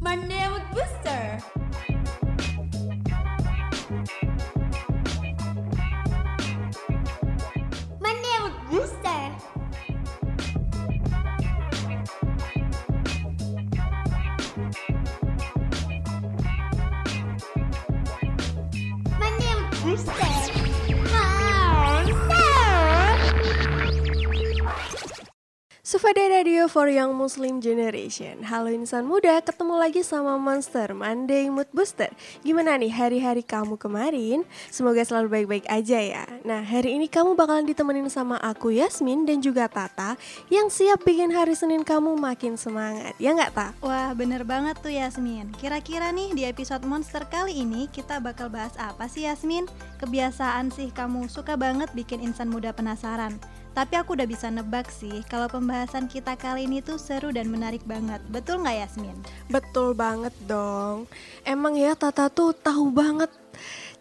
Monday with Booster. Sufada Radio for Young Muslim Generation Halo insan muda, ketemu lagi sama Monster Monday Mood Booster Gimana nih hari-hari kamu kemarin? Semoga selalu baik-baik aja ya Nah hari ini kamu bakalan ditemenin sama aku Yasmin dan juga Tata Yang siap bikin hari Senin kamu makin semangat Ya nggak Ta? Wah bener banget tuh Yasmin Kira-kira nih di episode Monster kali ini kita bakal bahas apa sih Yasmin? Kebiasaan sih kamu suka banget bikin insan muda penasaran Tapi aku udah bisa nebak sih kalau pembahasan kita kali ini tuh seru dan menarik banget Betul nggak Yasmin? Betul banget dong Emang ya Tata tuh tahu banget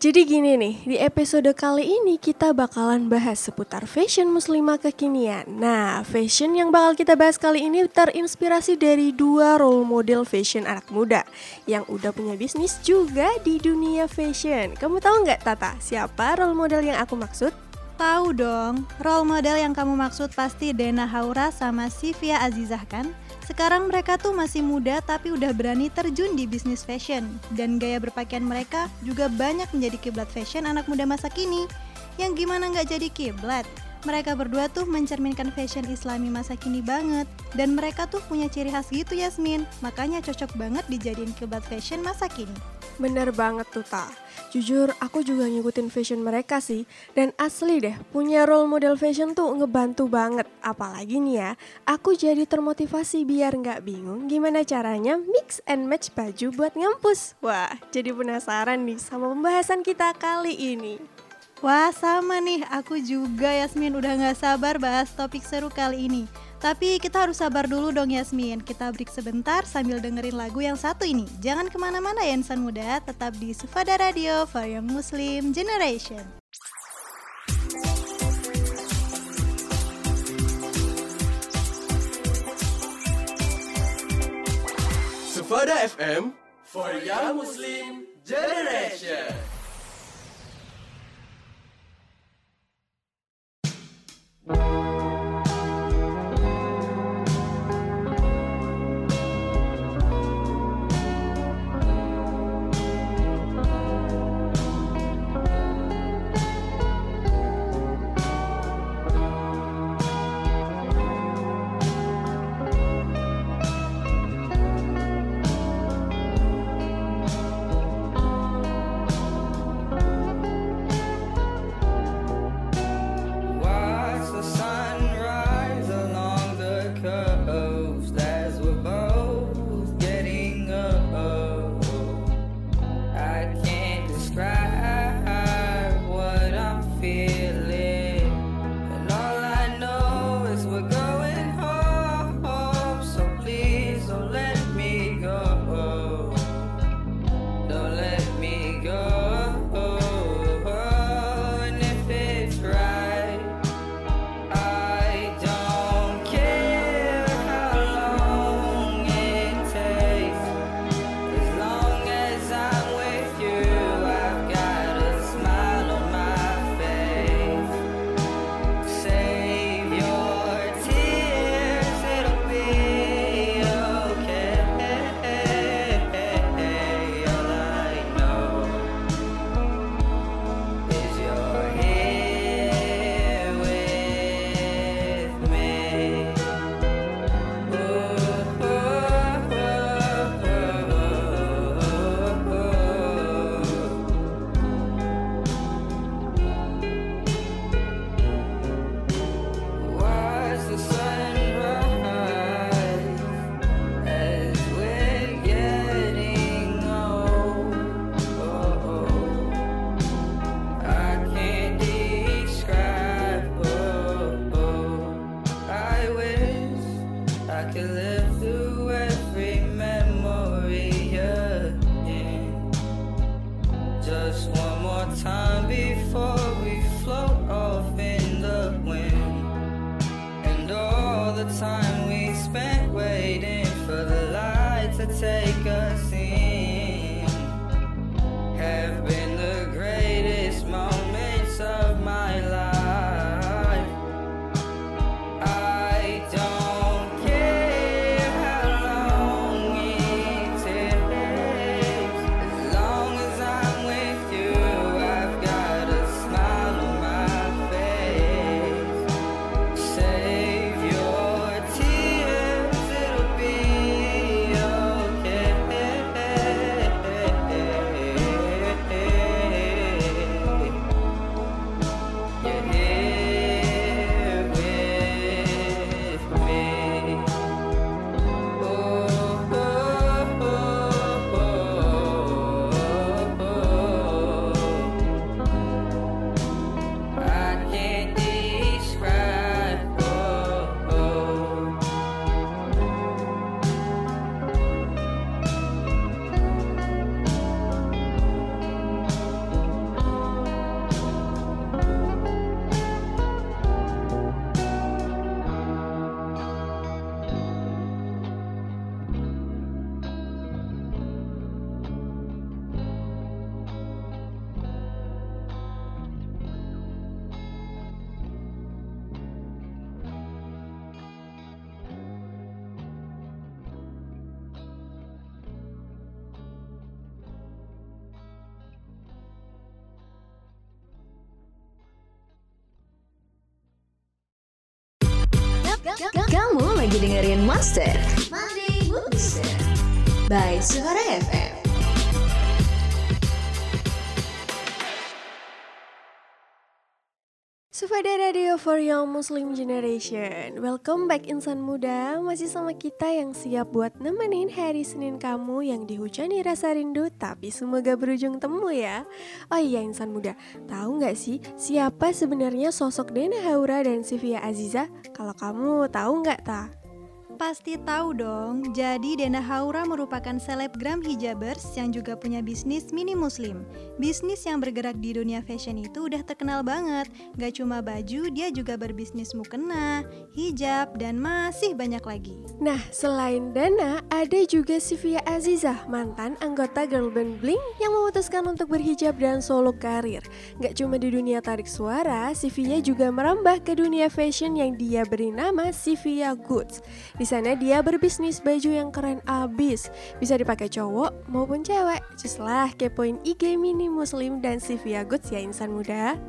jadi gini nih, di episode kali ini kita bakalan bahas seputar fashion muslimah kekinian. Nah, fashion yang bakal kita bahas kali ini terinspirasi dari dua role model fashion anak muda yang udah punya bisnis juga di dunia fashion. Kamu tahu nggak Tata, siapa role model yang aku maksud? Tahu dong, role model yang kamu maksud pasti Dena Haura sama Sivia Azizah kan? Sekarang mereka tuh masih muda tapi udah berani terjun di bisnis fashion. Dan gaya berpakaian mereka juga banyak menjadi kiblat fashion anak muda masa kini. Yang gimana nggak jadi kiblat? Mereka berdua tuh mencerminkan fashion islami masa kini banget. Dan mereka tuh punya ciri khas gitu Yasmin. Makanya cocok banget dijadiin kiblat fashion masa kini Bener banget tuh Ta. Jujur aku juga ngikutin fashion mereka sih. Dan asli deh, punya role model fashion tuh ngebantu banget. Apalagi nih ya, aku jadi termotivasi biar nggak bingung gimana caranya mix and match baju buat ngampus. Wah, jadi penasaran nih sama pembahasan kita kali ini. Wah sama nih, aku juga Yasmin udah gak sabar bahas topik seru kali ini Tapi kita harus sabar dulu dong Yasmin. Kita break sebentar sambil dengerin lagu yang satu ini. Jangan ke mana-mana ya insan muda, tetap di Sufada Radio for Young Muslim Generation. Sufada FM for Young Muslim Generation. Watch Monster Monday Booster by Suara FM. Sufada Radio for Young Muslim Generation Welcome back insan muda Masih sama kita yang siap buat nemenin hari Senin kamu Yang dihujani rasa rindu Tapi semoga berujung temu ya Oh iya insan muda Tahu nggak sih siapa sebenarnya sosok Dena Haura dan Sivia Aziza? Kalau kamu tahu nggak ta? Pasti tahu dong, jadi Dena Haura merupakan selebgram hijabers yang juga punya bisnis mini muslim. Bisnis yang bergerak di dunia fashion itu udah terkenal banget. Gak cuma baju, dia juga berbisnis mukena, hijab, dan masih banyak lagi. Nah, selain Dana, ada juga Sivia Azizah, mantan anggota girl band Blink yang memutuskan untuk berhijab dan solo karir. Gak cuma di dunia tarik suara, Sivia juga merambah ke dunia fashion yang dia beri nama Sivia Goods. Di sana dia berbisnis baju yang keren abis, bisa dipakai cowok maupun cewek. Just lah kepoin IG Mini Muslim dan Sivia Goods ya insan muda.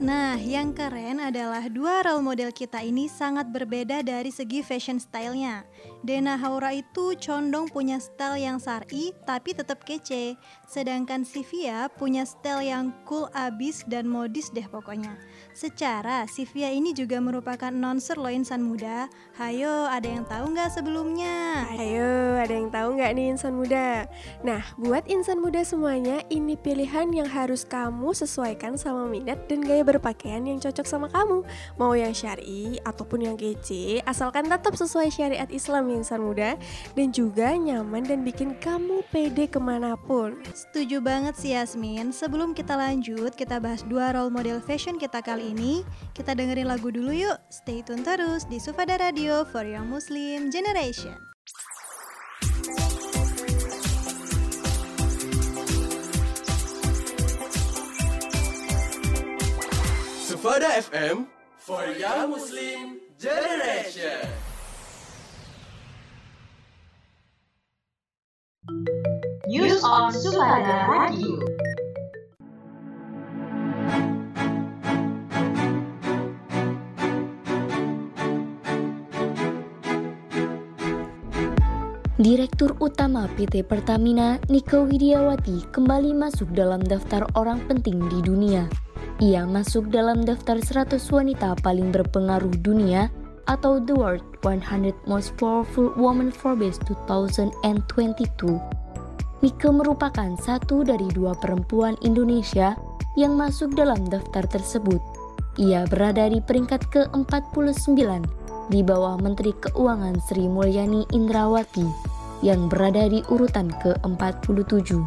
Nah, yang keren adalah dua role model kita ini sangat berbeda dari segi fashion stylenya. Dena Haura itu condong punya style yang sari tapi tetap kece, sedangkan Sivia punya style yang cool abis dan modis deh pokoknya. Secara, Sivia ini juga merupakan nonser loh insan muda. Hayo, ada yang tahu nggak sebelumnya? Ayo, ada yang tahu nggak nih insan muda? Nah, buat insan muda semuanya, ini pilihan yang harus kamu sesuaikan sama minat dan gaya berpakaian yang cocok sama kamu. Mau yang syari ataupun yang kece, asalkan tetap sesuai syariat Islam ya insan muda dan juga nyaman dan bikin kamu pede ke mana pun. Setuju banget sih Yasmin. Sebelum kita lanjut, kita bahas dua role model fashion kita kali ini. Kita dengerin lagu dulu yuk. Stay tune terus di Sufada Radio for Young Muslim Generation. Sufada FM for Young Muslim Generation. News on Sufada Radio. Direktur Utama PT Pertamina, Nike Widiawati, kembali masuk dalam daftar orang penting di dunia. Ia masuk dalam daftar 100 wanita paling berpengaruh dunia atau The World 100 Most Powerful Women Forbes 2022. Nike merupakan satu dari dua perempuan Indonesia yang masuk dalam daftar tersebut. Ia berada di peringkat ke-49 di bawah Menteri Keuangan Sri Mulyani Indrawati yang berada di urutan ke-47.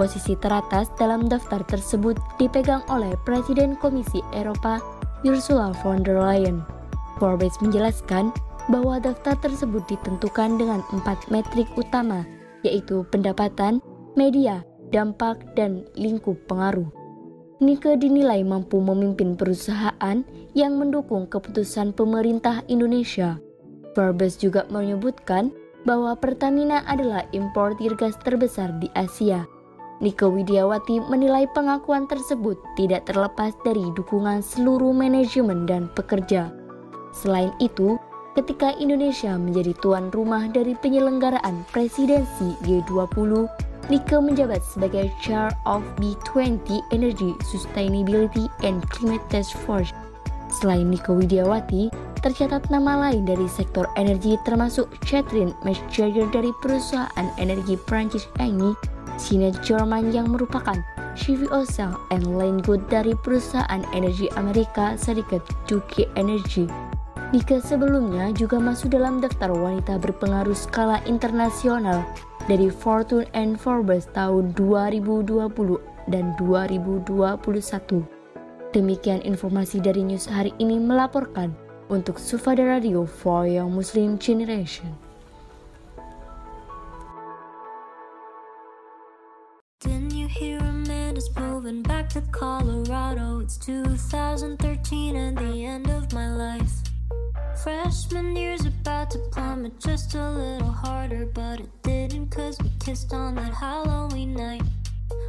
Posisi teratas dalam daftar tersebut dipegang oleh Presiden Komisi Eropa Ursula von der Leyen. Forbes menjelaskan bahwa daftar tersebut ditentukan dengan empat metrik utama, yaitu pendapatan, media, dampak, dan lingkup pengaruh. Nike dinilai mampu memimpin perusahaan yang mendukung keputusan pemerintah Indonesia. Forbes juga menyebutkan bahwa Pertamina adalah importir gas terbesar di Asia. Nike Widiawati menilai pengakuan tersebut tidak terlepas dari dukungan seluruh manajemen dan pekerja. Selain itu, ketika Indonesia menjadi tuan rumah dari penyelenggaraan presidensi G20, Nike menjabat sebagai Chair of B20 Energy Sustainability and Climate Task Force. Selain Nike Widiawati, tercatat nama lain dari sektor energi termasuk Catherine Metzger dari perusahaan energi Prancis Eni, Sinet Jerman yang merupakan CVO Cell, and Lane Good dari perusahaan energi Amerika Serikat Duke Energy. Nika sebelumnya juga masuk dalam daftar wanita berpengaruh skala internasional dari Fortune and Forbes tahun 2020 dan 2021. Demikian informasi dari news hari ini melaporkan untuk Sufada Radio for Young Muslim Generation. Colorado? It's 2013 and the end of my life. Freshman year's about to plummet just a little harder, but it didn't cause we kissed on that Halloween night.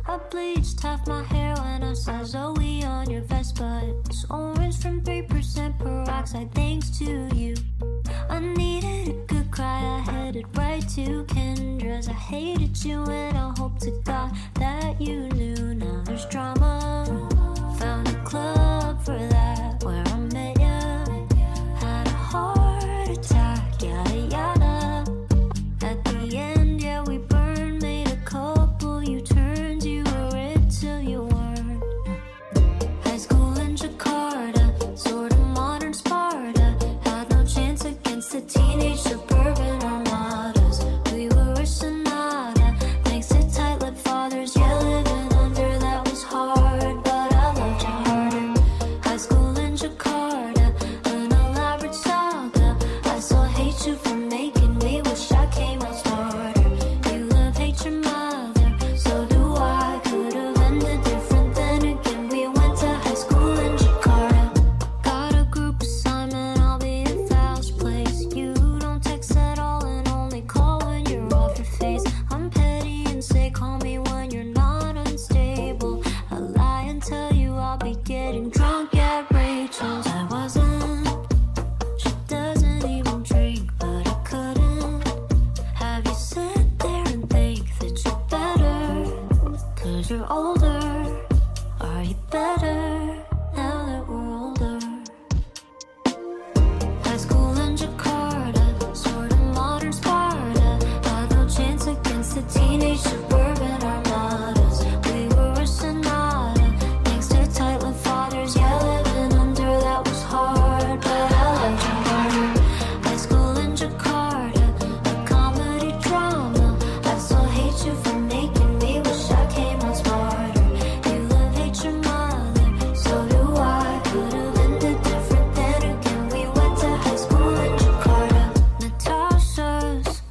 I bleached half my hair when I saw Zoe on your vest, but it's orange from 3% peroxide thanks to you. I needed a good cry, I headed right to Kendra's. I hated you and I hope to God that you knew. Now there's drama. Found a club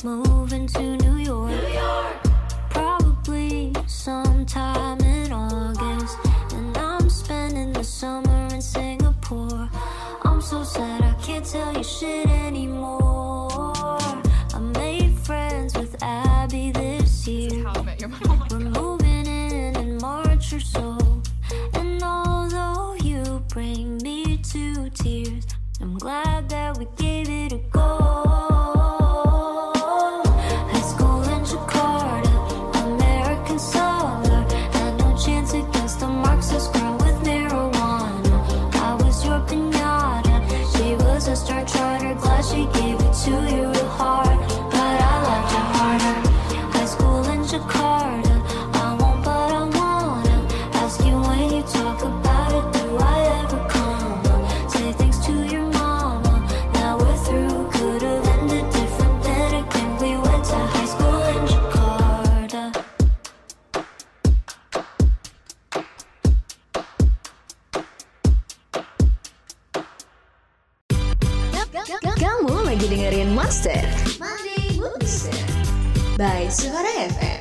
more. Kamu lagi dengerin Monster Monday Booster by Suara FM.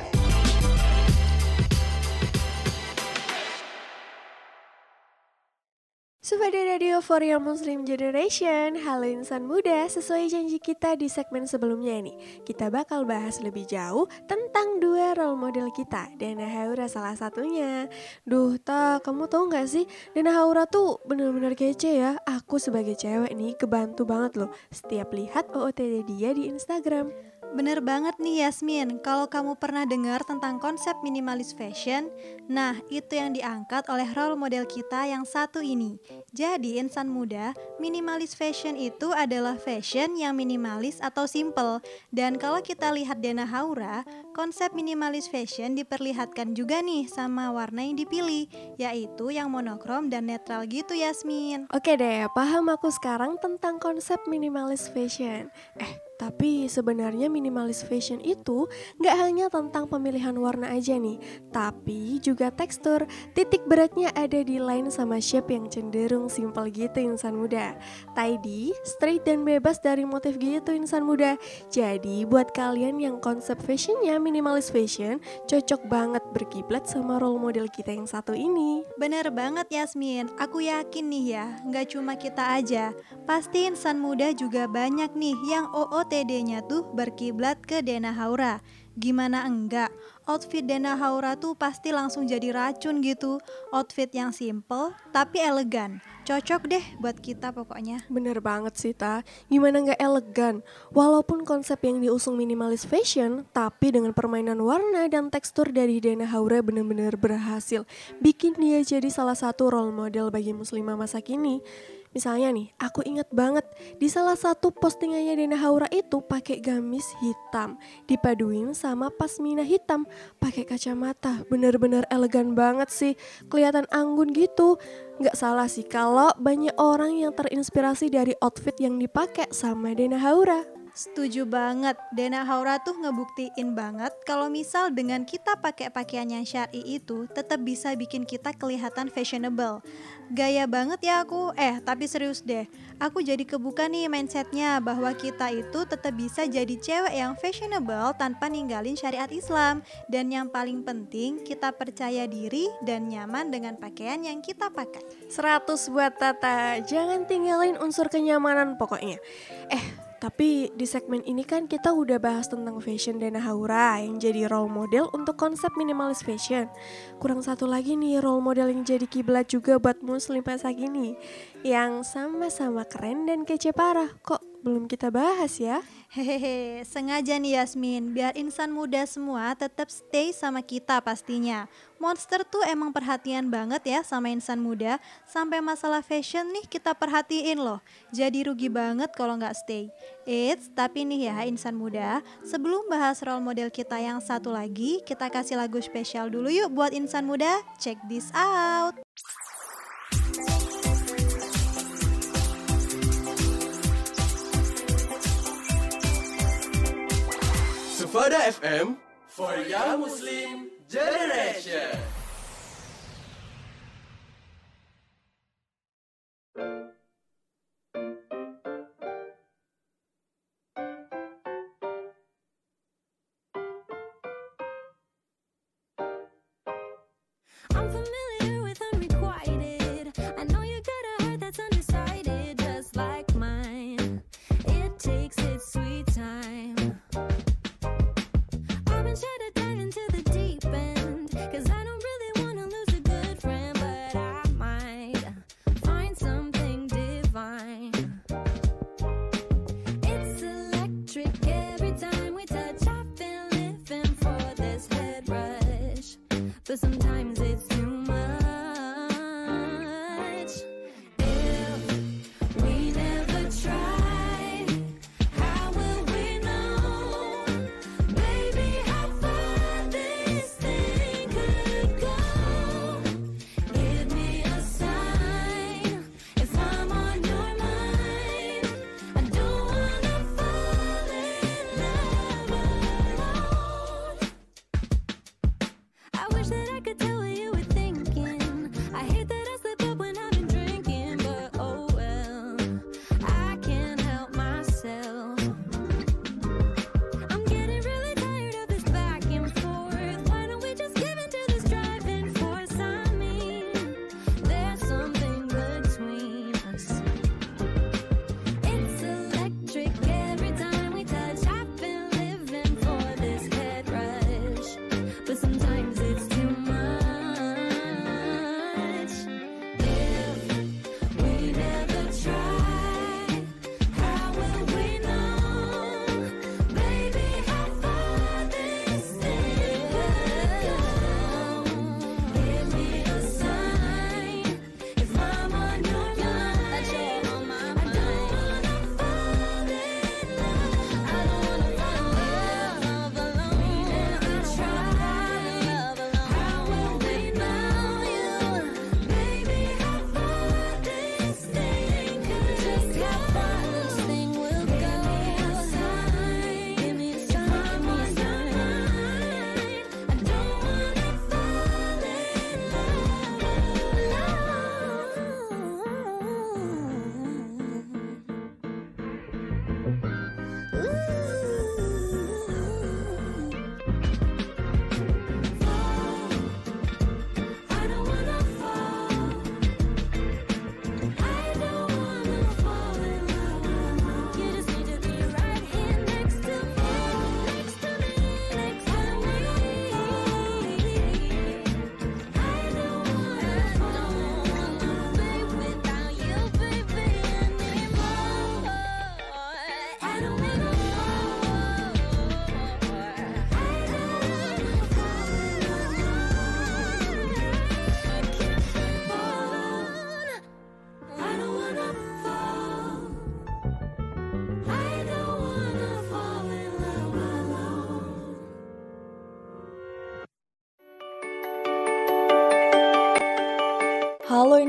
Sufada Radio for Your Muslim Generation. Halo insan muda, sesuai janji kita di segmen sebelumnya nih Kita bakal bahas lebih jauh tentang dua role model kita Dana Haura salah satunya. Duh tak, kamu tahu gak sih Dana Haura tuh bener-bener kece ya. Aku sebagai cewek nih kebantu banget loh Setiap lihat OOTD dia di Instagram Bener banget nih Yasmin, kalau kamu pernah dengar tentang konsep minimalis fashion, nah itu yang diangkat oleh role model kita yang satu ini. Jadi insan muda, minimalis fashion itu adalah fashion yang minimalis atau simple. Dan kalau kita lihat Dana Haura, konsep minimalis fashion diperlihatkan juga nih sama warna yang dipilih, yaitu yang monokrom dan netral gitu Yasmin. Oke deh, paham aku sekarang tentang konsep minimalis fashion. Eh, tapi sebenarnya minimalis fashion itu nggak hanya tentang pemilihan warna aja nih, tapi juga tekstur. Titik beratnya ada di line sama shape yang cenderung simple gitu insan muda. Tidy, straight dan bebas dari motif gitu insan muda. Jadi buat kalian yang konsep fashionnya minimalis fashion, cocok banget berkiblat sama role model kita yang satu ini. Bener banget Yasmin, aku yakin nih ya, nggak cuma kita aja. Pasti insan muda juga banyak nih yang OOTD-nya tuh berkiblat ke Dena Haura. Gimana enggak? Outfit Dena Haura tuh pasti langsung jadi racun gitu. Outfit yang simple tapi elegan. Cocok deh buat kita pokoknya. Bener banget sih Ta, gimana nggak elegan? Walaupun konsep yang diusung minimalis fashion, tapi dengan permainan warna dan tekstur dari Dana Haura bener-bener berhasil bikin dia jadi salah satu role model bagi muslimah masa kini. Misalnya nih, aku inget banget di salah satu postingannya Dena Haura itu pakai gamis hitam, dipaduin sama pasmina hitam, pakai kacamata, bener-bener elegan banget sih, kelihatan anggun gitu. Nggak salah sih kalau banyak orang yang terinspirasi dari outfit yang dipakai sama Dena Haura. Setuju banget, Dena Haura tuh ngebuktiin banget kalau misal dengan kita pakai pakaian yang syari itu tetap bisa bikin kita kelihatan fashionable. Gaya banget ya aku, eh tapi serius deh, aku jadi kebuka nih mindsetnya bahwa kita itu tetap bisa jadi cewek yang fashionable tanpa ninggalin syariat Islam. Dan yang paling penting, kita percaya diri dan nyaman dengan pakaian yang kita pakai. 100 buat Tata, jangan tinggalin unsur kenyamanan pokoknya. Eh, tapi di segmen ini kan kita udah bahas tentang fashion Dana Haura yang jadi role model untuk konsep minimalis fashion. Kurang satu lagi nih role model yang jadi kiblat juga buat muslim masa gini. Yang sama-sama keren dan kece parah. Kok belum kita bahas ya? Hehehe, sengaja nih Yasmin, biar insan muda semua tetap stay sama kita pastinya. Monster tuh emang perhatian banget ya sama insan muda, sampai masalah fashion nih kita perhatiin loh. Jadi rugi banget kalau nggak stay. Eits, tapi nih ya insan muda, sebelum bahas role model kita yang satu lagi, kita kasih lagu spesial dulu yuk buat insan muda. Check this out. Sufada FM for Young Muslim Generation.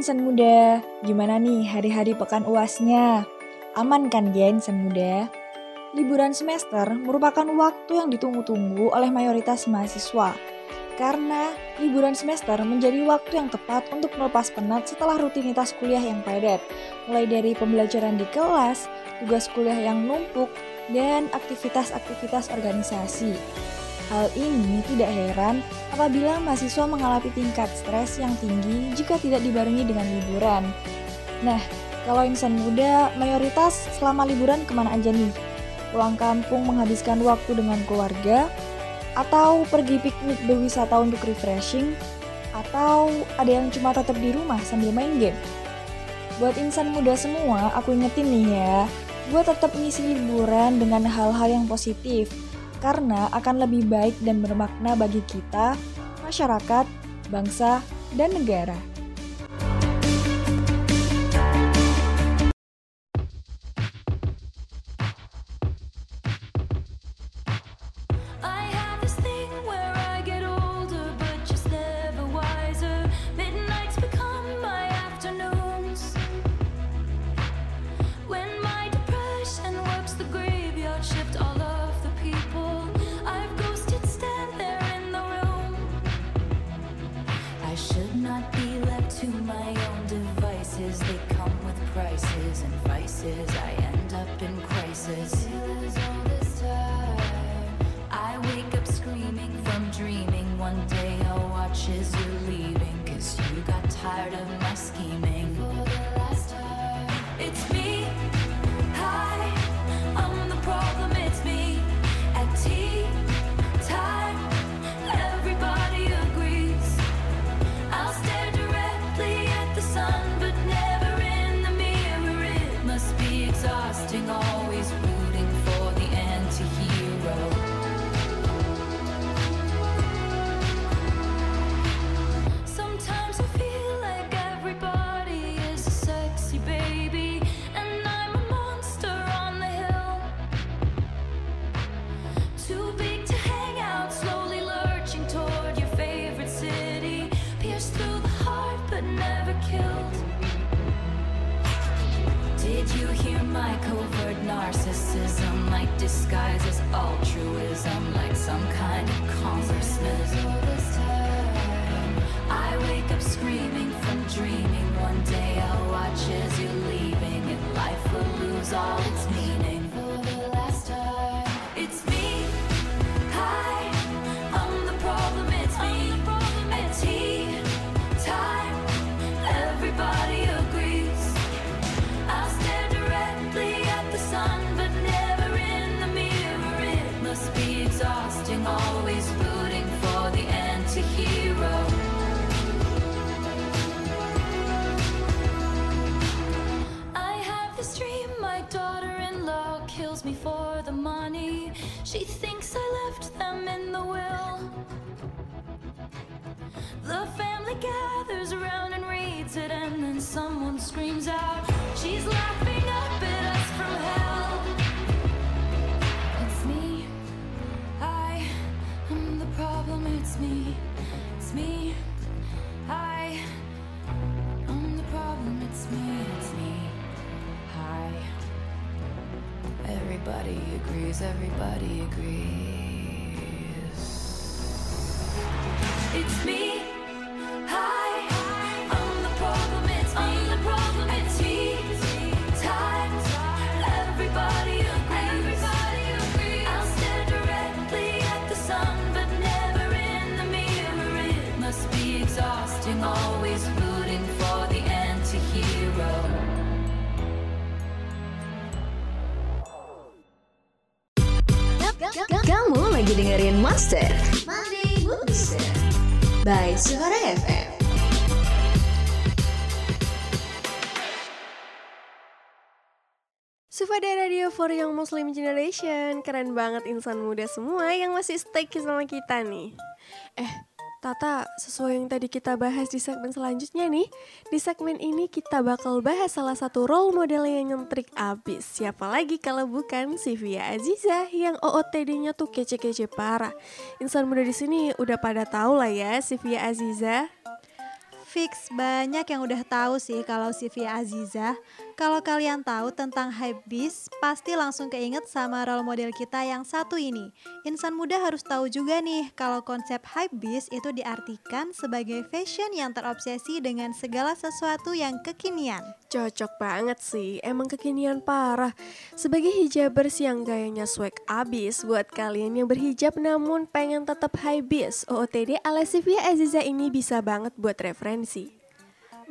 Insan muda, gimana nih hari-hari pekan uasnya? Aman kan ya insan muda? Liburan semester merupakan waktu yang ditunggu-tunggu oleh mayoritas mahasiswa. Karena liburan semester menjadi waktu yang tepat untuk melepas penat setelah rutinitas kuliah yang padat. Mulai dari pembelajaran di kelas, tugas kuliah yang numpuk, dan aktivitas-aktivitas organisasi. Hal ini tidak heran apabila mahasiswa mengalami tingkat stres yang tinggi jika tidak dibarengi dengan liburan. Nah, kalau insan muda, mayoritas selama liburan ke mana aja nih? Pulang kampung menghabiskan waktu dengan keluarga, atau pergi piknik berwisata untuk refreshing, atau ada yang cuma tetap di rumah sambil main game? Buat insan muda semua, aku ingetin nih ya, gue tetap ngisi liburan dengan hal-hal yang positif, karena akan lebih baik dan bermakna bagi kita, masyarakat, bangsa, dan negara. Lagi dengerin Monster Monday by Suara FM. Sufada Radio for Young Muslim Generation. Keren banget insan muda semua yang masih stay sama kita nih. Eh, Tata, sesuai yang tadi kita bahas di segmen selanjutnya nih Di segmen ini kita bakal bahas salah satu role model yang nyentrik abis. Siapa lagi kalau bukan Sivia Aziza yang OOTD-nya tuh kece-kece parah. Insan muda di sini udah pada tahu lah ya Sivia Aziza. Fix banyak yang udah tahu sih kalau Sivia Aziza. Kalau kalian tahu tentang Hypebeast, pasti langsung keinget sama role model kita yang satu ini. Insan muda harus tahu juga nih kalau konsep Hypebeast itu diartikan sebagai fashion yang terobsesi dengan segala sesuatu yang kekinian. Cocok banget sih, emang kekinian parah. Sebagai hijabers yang gayanya swag abis buat kalian yang berhijab namun pengen tetap high beast, OOTD ala Sivia Aziza ini bisa banget buat referensi.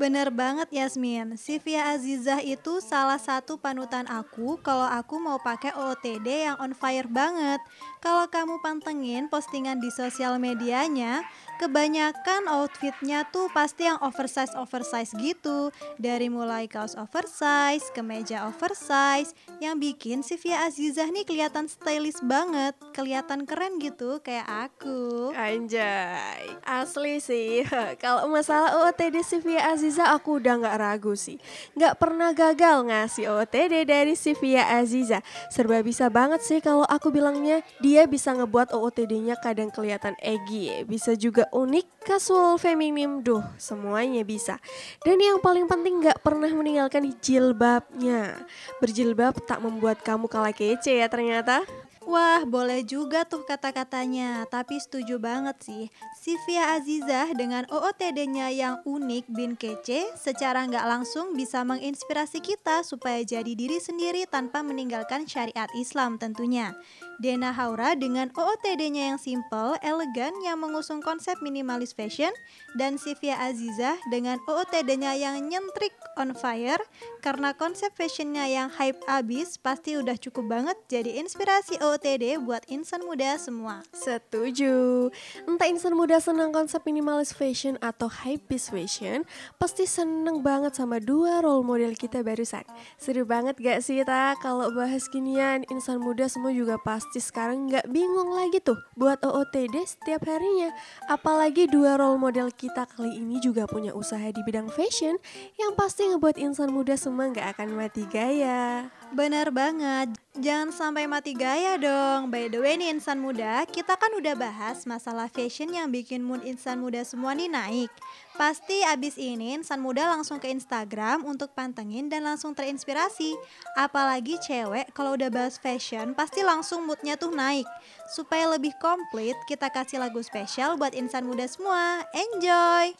Bener banget Yasmin, Sivia Azizah itu salah satu panutan aku kalau aku mau pakai OOTD yang on fire banget. Kalau kamu pantengin postingan di sosial medianya, kebanyakan outfitnya tuh pasti yang oversize oversize gitu. Dari mulai kaos oversize ke meja oversize, yang bikin Sivia Azizah nih kelihatan stylish banget, kelihatan keren gitu kayak aku. Anjay, asli sih. Kalau masalah OOTD Sivia Aziza aku udah nggak ragu sih. Nggak pernah gagal ngasih OOTD dari Sivia Aziza. Serba bisa banget sih kalau aku bilangnya dia bisa ngebuat OOTD-nya kadang kelihatan eggy, bisa juga unik, casual, feminim, duh semuanya bisa. Dan yang paling penting nggak pernah meninggalkan jilbabnya. Berjilbab tak membuat kamu kalah kece ya ternyata. Wah, boleh juga tuh kata-katanya, tapi setuju banget sih. Sivia Azizah dengan OOTD-nya yang unik bin kece, secara nggak langsung bisa menginspirasi kita supaya jadi diri sendiri tanpa meninggalkan syariat Islam tentunya. Dena Haura dengan OOTD-nya yang simple, elegan yang mengusung konsep minimalis fashion dan Sivia Azizah dengan OOTD-nya yang nyentrik on fire karena konsep fashionnya yang hype abis pasti udah cukup banget jadi inspirasi OOTD buat insan muda semua. Setuju. Entah insan muda senang konsep minimalis fashion atau hype beast fashion, pasti seneng banget sama dua role model kita barusan. Seru banget gak sih ta kalau bahas ginian insan muda semua juga pasti sekarang nggak bingung lagi tuh buat OOTD setiap harinya. Apalagi dua role model kita kali ini juga punya usaha di bidang fashion yang pasti ngebuat insan muda semua nggak akan mati gaya. Bener banget, jangan sampai mati gaya dong. By the way nih insan muda, kita kan udah bahas masalah fashion yang bikin mood insan muda semua nih naik. Pasti abis ini insan muda langsung ke Instagram untuk pantengin dan langsung terinspirasi. Apalagi cewek kalau udah bahas fashion pasti langsung moodnya tuh naik. Supaya lebih komplit, kita kasih lagu spesial buat insan muda semua. Enjoy!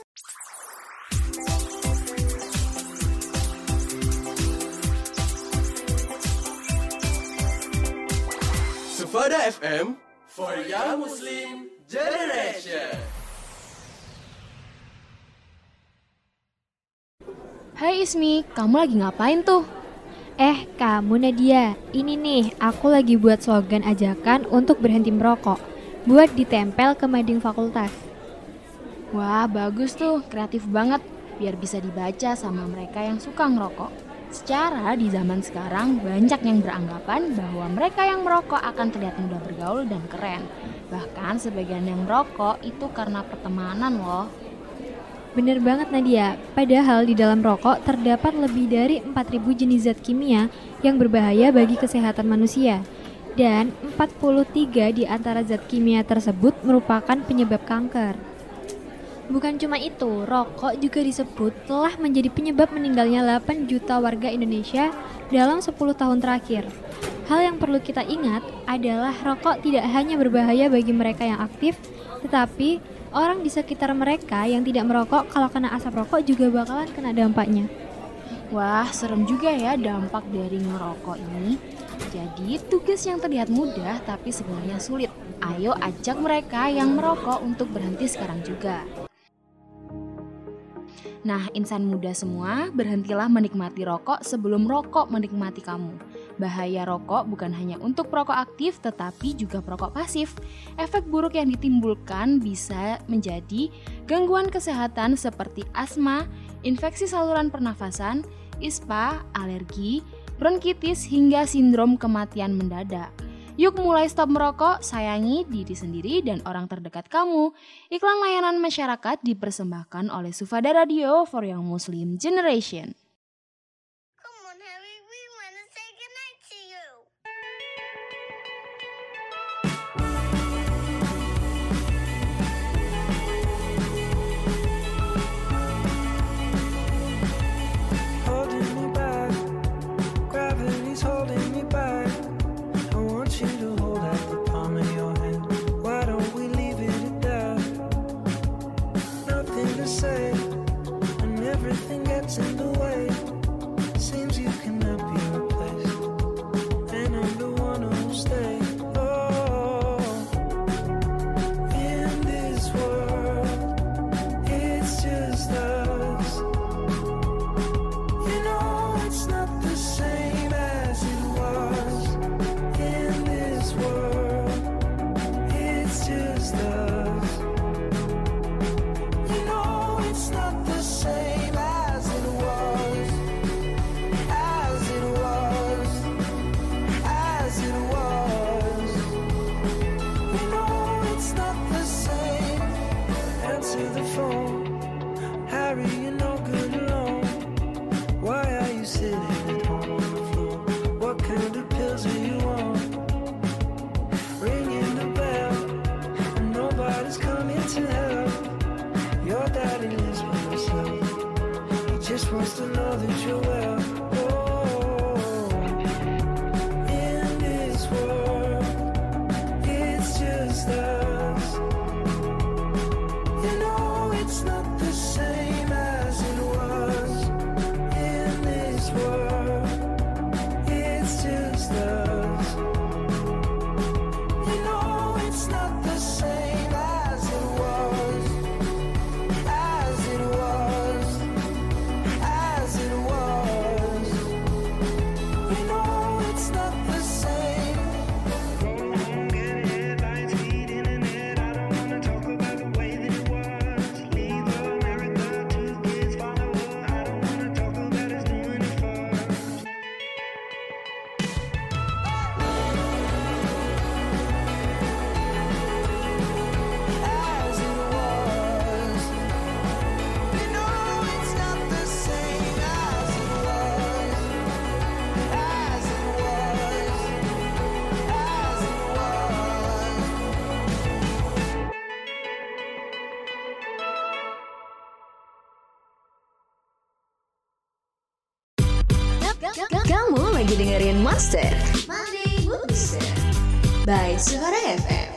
Sufada FM for Young Muslim Generation. Hai Ismi, kamu lagi ngapain tuh? Eh, kamu Nadia, ini nih, aku lagi buat slogan ajakan untuk berhenti merokok. Buat ditempel ke mading fakultas. Wah, bagus tuh, kreatif banget. Biar bisa dibaca sama mereka yang suka ngerokok. Secara di zaman sekarang banyak yang beranggapan bahwa mereka yang merokok akan terlihat mudah bergaul dan keren. Bahkan sebagian yang merokok itu karena pertemanan loh. Bener banget Nadia, padahal di dalam rokok terdapat lebih dari 4000 jenis zat kimia yang berbahaya bagi kesehatan manusia. Dan 43 di antara zat kimia tersebut merupakan penyebab kanker. Bukan cuma itu, rokok juga disebut telah menjadi penyebab meninggalnya 8 juta warga Indonesia dalam 10 tahun terakhir. Hal yang perlu kita ingat adalah rokok tidak hanya berbahaya bagi mereka yang aktif, tetapi orang di sekitar mereka yang tidak merokok kalau kena asap rokok juga bakalan kena dampaknya. Wah, serem juga ya dampak dari ngerokok ini. Jadi, tugas yang terlihat mudah tapi sebenarnya sulit. Ayo ajak mereka yang merokok untuk berhenti sekarang juga. Nah, insan muda semua, berhentilah menikmati rokok sebelum rokok menikmati kamu. Bahaya rokok bukan hanya untuk perokok aktif, tetapi juga perokok pasif. Efek buruk yang ditimbulkan bisa menjadi gangguan kesehatan seperti asma, infeksi saluran pernafasan, ispa, alergi, bronkitis, hingga sindrom kematian mendadak. Yuk mulai stop merokok, sayangi diri sendiri dan orang terdekat kamu. Iklan layanan masyarakat dipersembahkan oleh Sufada Radio for Young Muslim Generation. Dengerin Monster Monday Booster by Suara FM.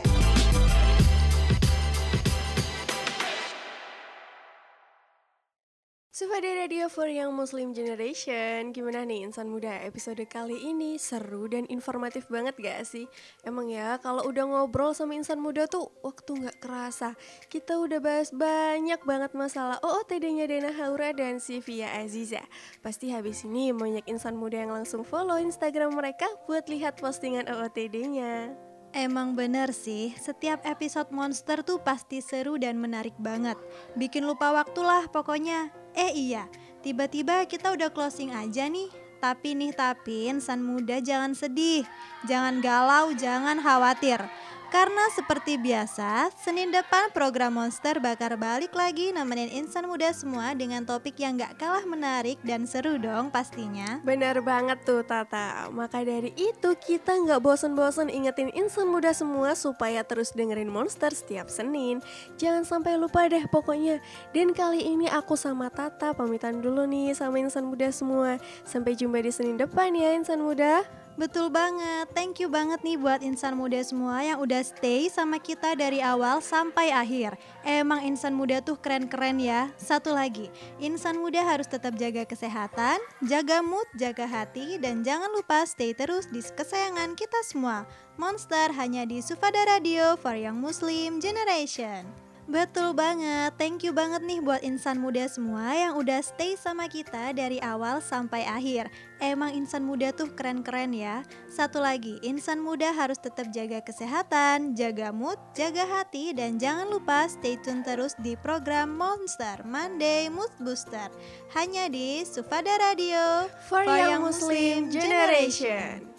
Sufada Radio for Young Muslim Generation Gimana nih insan muda episode kali ini seru dan informatif banget gak sih? Emang ya kalau udah ngobrol sama insan muda tuh waktu gak kerasa Kita udah bahas banyak banget masalah OOTD-nya Dena Haura dan Sivia Aziza Pasti habis ini banyak insan muda yang langsung follow Instagram mereka buat lihat postingan OOTD-nya Emang bener sih, setiap episode Monster tuh pasti seru dan menarik banget. Bikin lupa waktu lah pokoknya. Eh iya, tiba-tiba kita udah closing aja nih. Tapi nih tapi insan muda jangan sedih, jangan galau, jangan khawatir. Karena seperti biasa, Senin depan program Monster bakal balik lagi nemenin insan muda semua dengan topik yang gak kalah menarik dan seru dong pastinya. Benar banget tuh Tata. Maka dari itu kita nggak bosen-bosen ingetin insan muda semua supaya terus dengerin Monster setiap Senin. Jangan sampai lupa deh pokoknya. Dan kali ini aku sama Tata pamitan dulu nih sama insan muda semua. Sampai jumpa di Senin depan ya insan muda Betul banget, thank you banget nih buat insan muda semua yang udah stay sama kita dari awal sampai akhir. Emang insan muda tuh keren-keren ya. Satu lagi, insan muda harus tetap jaga kesehatan, jaga mood, jaga hati, dan jangan lupa stay terus di kesayangan kita semua. Monster hanya di Sufada Radio for Young Muslim Generation. Betul banget, thank you banget nih buat insan muda semua yang udah stay sama kita dari awal sampai akhir. Emang insan muda tuh keren-keren ya. Satu lagi, insan muda harus tetap jaga kesehatan, jaga mood, jaga hati, dan jangan lupa stay tune terus di program Monster Monday Mood Booster. Hanya di Sufada Radio For Young Muslim Generation